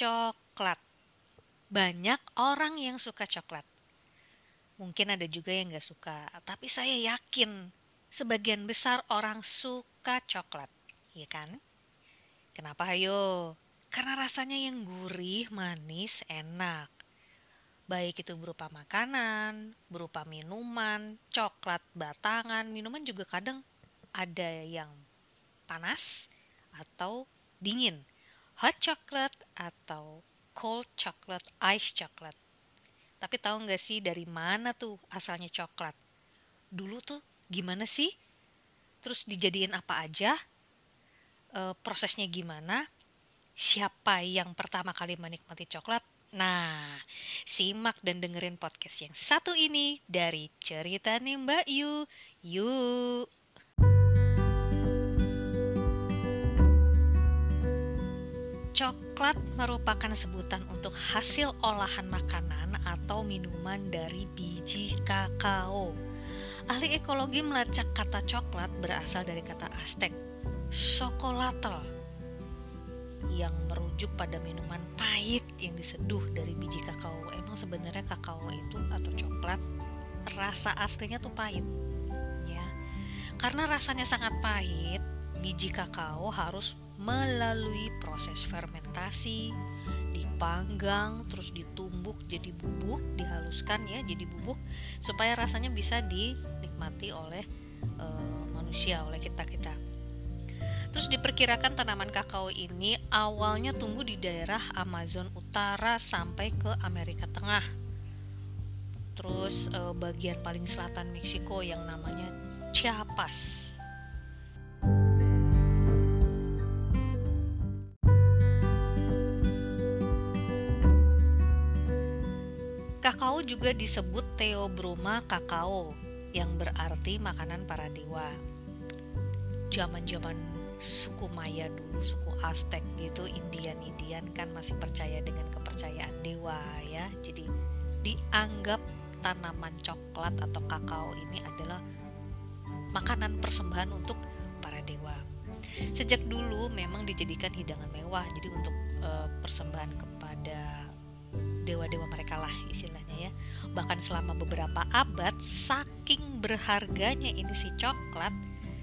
coklat. Banyak orang yang suka coklat. Mungkin ada juga yang gak suka, tapi saya yakin sebagian besar orang suka coklat, ya kan? Kenapa ayo? Karena rasanya yang gurih, manis, enak. Baik itu berupa makanan, berupa minuman, coklat batangan, minuman juga kadang ada yang panas atau dingin hot chocolate atau cold chocolate, ice chocolate. Tapi tahu nggak sih dari mana tuh asalnya coklat? Dulu tuh gimana sih? Terus dijadiin apa aja? E, prosesnya gimana? Siapa yang pertama kali menikmati coklat? Nah, simak dan dengerin podcast yang satu ini dari cerita nih Mbak Yu. Yuk! Coklat merupakan sebutan untuk hasil olahan makanan atau minuman dari biji kakao. Ahli ekologi melacak kata coklat berasal dari kata Aztec, chocolatl, yang merujuk pada minuman pahit yang diseduh dari biji kakao. Emang sebenarnya kakao itu atau coklat rasa aslinya tuh pahit, ya. Karena rasanya sangat pahit, biji kakao harus melalui proses fermentasi, dipanggang, terus ditumbuk jadi bubuk, dihaluskan ya jadi bubuk supaya rasanya bisa dinikmati oleh e, manusia, oleh kita-kita. Terus diperkirakan tanaman kakao ini awalnya tumbuh di daerah Amazon Utara sampai ke Amerika Tengah. Terus e, bagian paling selatan Meksiko yang namanya Chiapas Kakao juga disebut Theobroma kakao yang berarti makanan para dewa. Zaman-zaman suku Maya dulu, suku Aztec gitu, Indian-Indian kan masih percaya dengan kepercayaan dewa ya. Jadi dianggap tanaman coklat atau kakao ini adalah makanan persembahan untuk para dewa. Sejak dulu memang dijadikan hidangan mewah, jadi untuk e, persembahan kepada dewa-dewa mereka lah istilahnya ya. Bahkan selama beberapa abad saking berharganya ini si coklat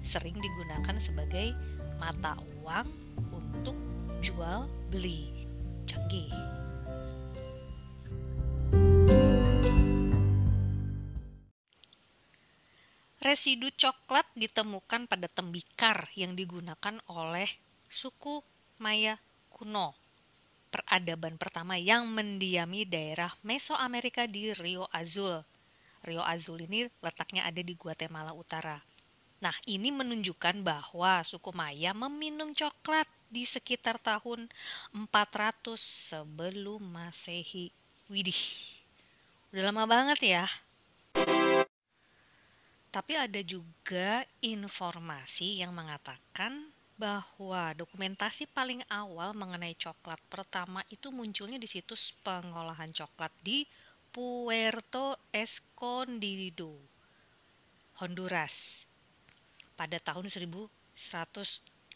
sering digunakan sebagai mata uang untuk jual beli. Canggih. Residu coklat ditemukan pada tembikar yang digunakan oleh suku Maya kuno peradaban pertama yang mendiami daerah Mesoamerika di Rio Azul. Rio Azul ini letaknya ada di Guatemala Utara. Nah, ini menunjukkan bahwa suku Maya meminum coklat di sekitar tahun 400 sebelum Masehi. Widih, udah lama banget ya. Tapi ada juga informasi yang mengatakan bahwa dokumentasi paling awal mengenai coklat pertama itu munculnya di situs pengolahan coklat di Puerto Escondido, Honduras pada tahun 1100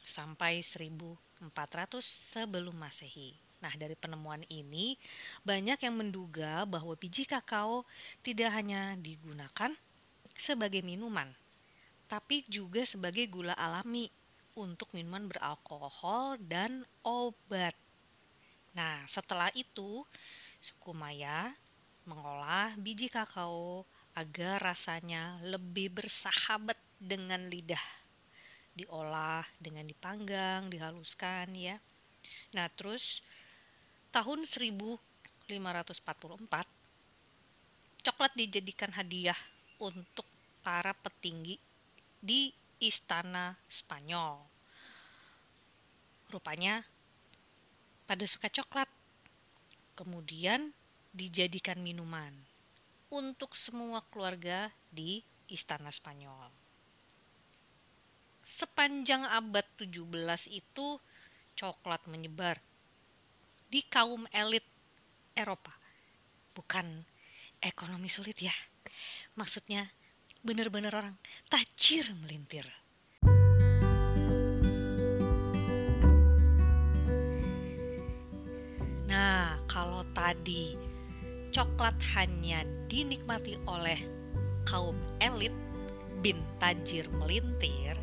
sampai 1400 sebelum Masehi. Nah, dari penemuan ini banyak yang menduga bahwa biji kakao tidak hanya digunakan sebagai minuman, tapi juga sebagai gula alami untuk minuman beralkohol dan obat. Nah, setelah itu suku Maya mengolah biji kakao agar rasanya lebih bersahabat dengan lidah. Diolah dengan dipanggang, dihaluskan ya. Nah, terus tahun 1544 coklat dijadikan hadiah untuk para petinggi di istana Spanyol. Rupanya pada suka coklat. Kemudian dijadikan minuman untuk semua keluarga di istana Spanyol. Sepanjang abad 17 itu coklat menyebar di kaum elit Eropa. Bukan ekonomi sulit ya. Maksudnya bener-bener orang tajir melintir. kalau tadi coklat hanya dinikmati oleh kaum elit bin tajir melintir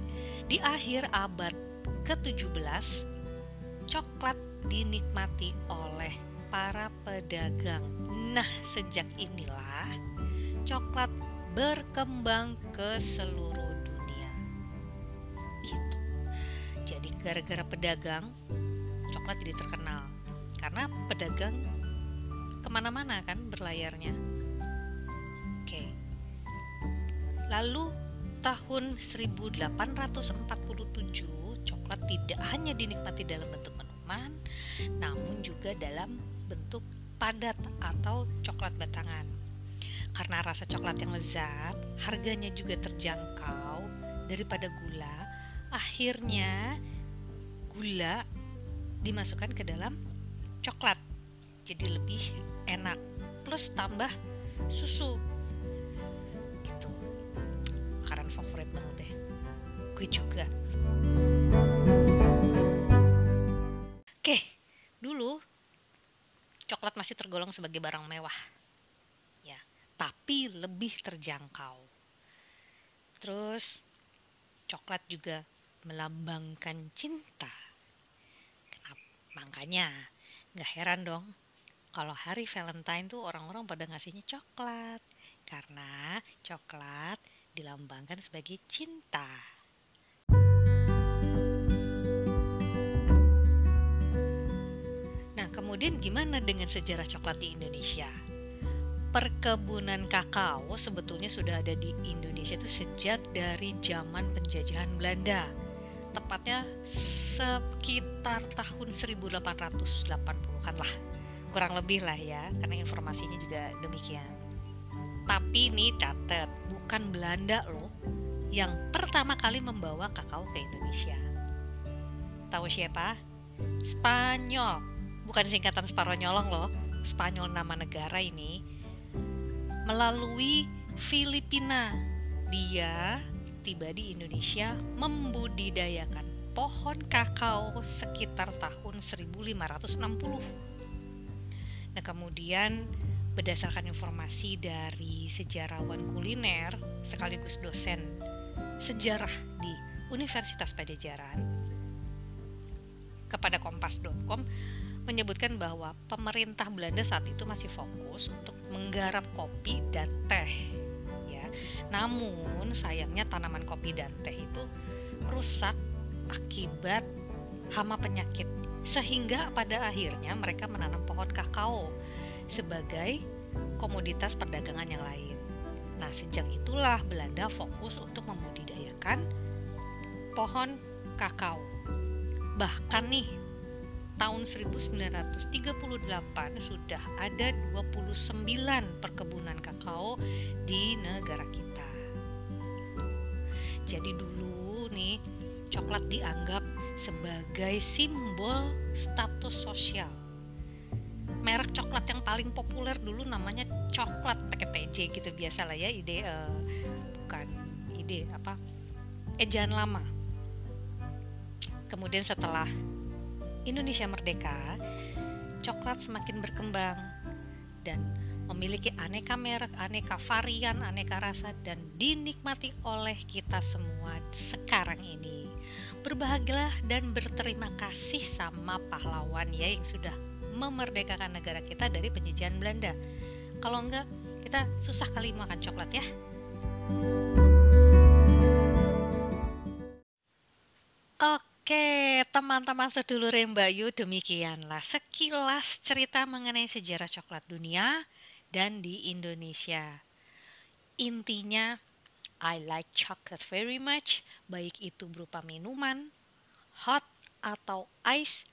di akhir abad ke-17 coklat dinikmati oleh para pedagang. Nah, sejak inilah coklat berkembang ke seluruh dunia. Gitu. Jadi gara-gara pedagang, coklat jadi terkenal. Karena pedagang ke mana-mana kan berlayarnya. Oke. Lalu tahun 1847 coklat tidak hanya dinikmati dalam bentuk minuman, namun juga dalam bentuk padat atau coklat batangan. Karena rasa coklat yang lezat, harganya juga terjangkau daripada gula, akhirnya gula dimasukkan ke dalam coklat. Jadi lebih enak plus tambah susu. Gitu. Makanan favorit banget deh. Gue juga. Oke, dulu coklat masih tergolong sebagai barang mewah. Tapi lebih terjangkau. Terus coklat juga melambangkan cinta. Kenapa? Makanya nggak heran dong kalau hari Valentine tuh orang-orang pada ngasihnya coklat karena coklat dilambangkan sebagai cinta. Kemudian gimana dengan sejarah coklat di Indonesia? Perkebunan kakao sebetulnya sudah ada di Indonesia itu sejak dari zaman penjajahan Belanda. Tepatnya sekitar tahun 1880-an lah. Kurang lebih lah ya, karena informasinya juga demikian. Tapi ini catat, bukan Belanda loh yang pertama kali membawa kakao ke Indonesia. Tahu siapa? Spanyol bukan singkatan Spanyol nyolong loh, Spanyol nama negara ini, melalui Filipina. Dia tiba di Indonesia membudidayakan pohon kakao sekitar tahun 1560. Nah, kemudian berdasarkan informasi dari sejarawan kuliner sekaligus dosen sejarah di Universitas Pajajaran kepada kompas.com menyebutkan bahwa pemerintah Belanda saat itu masih fokus untuk menggarap kopi dan teh ya. Namun sayangnya tanaman kopi dan teh itu rusak akibat hama penyakit sehingga pada akhirnya mereka menanam pohon kakao sebagai komoditas perdagangan yang lain. Nah, sejak itulah Belanda fokus untuk membudidayakan pohon kakao. Bahkan nih tahun 1938 sudah ada 29 perkebunan kakao di negara kita. Jadi dulu nih coklat dianggap sebagai simbol status sosial. Merek coklat yang paling populer dulu namanya coklat pakai TJ gitu biasa lah ya ide uh, bukan ide apa ejaan lama. Kemudian setelah Indonesia merdeka, coklat semakin berkembang dan memiliki aneka merek, aneka varian, aneka rasa dan dinikmati oleh kita semua sekarang ini. Berbahagialah dan berterima kasih sama pahlawan ya yang sudah memerdekakan negara kita dari penjajahan Belanda. Kalau enggak, kita susah kali makan coklat ya. Oke. Teman-teman sedulur Mbak Yu, demikianlah sekilas cerita mengenai sejarah coklat dunia dan di Indonesia. Intinya, I like chocolate very much, baik itu berupa minuman, hot atau ice,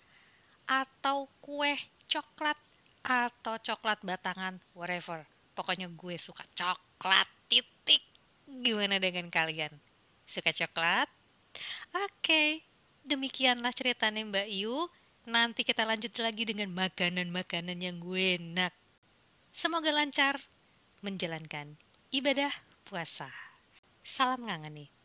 atau kue coklat, atau coklat batangan, whatever. Pokoknya gue suka coklat, titik. Gimana dengan kalian? Suka coklat? Oke. Okay demikianlah ceritanya Mbak Yu. Nanti kita lanjut lagi dengan makanan-makanan yang gue enak. Semoga lancar menjalankan ibadah puasa. Salam ngangen nih.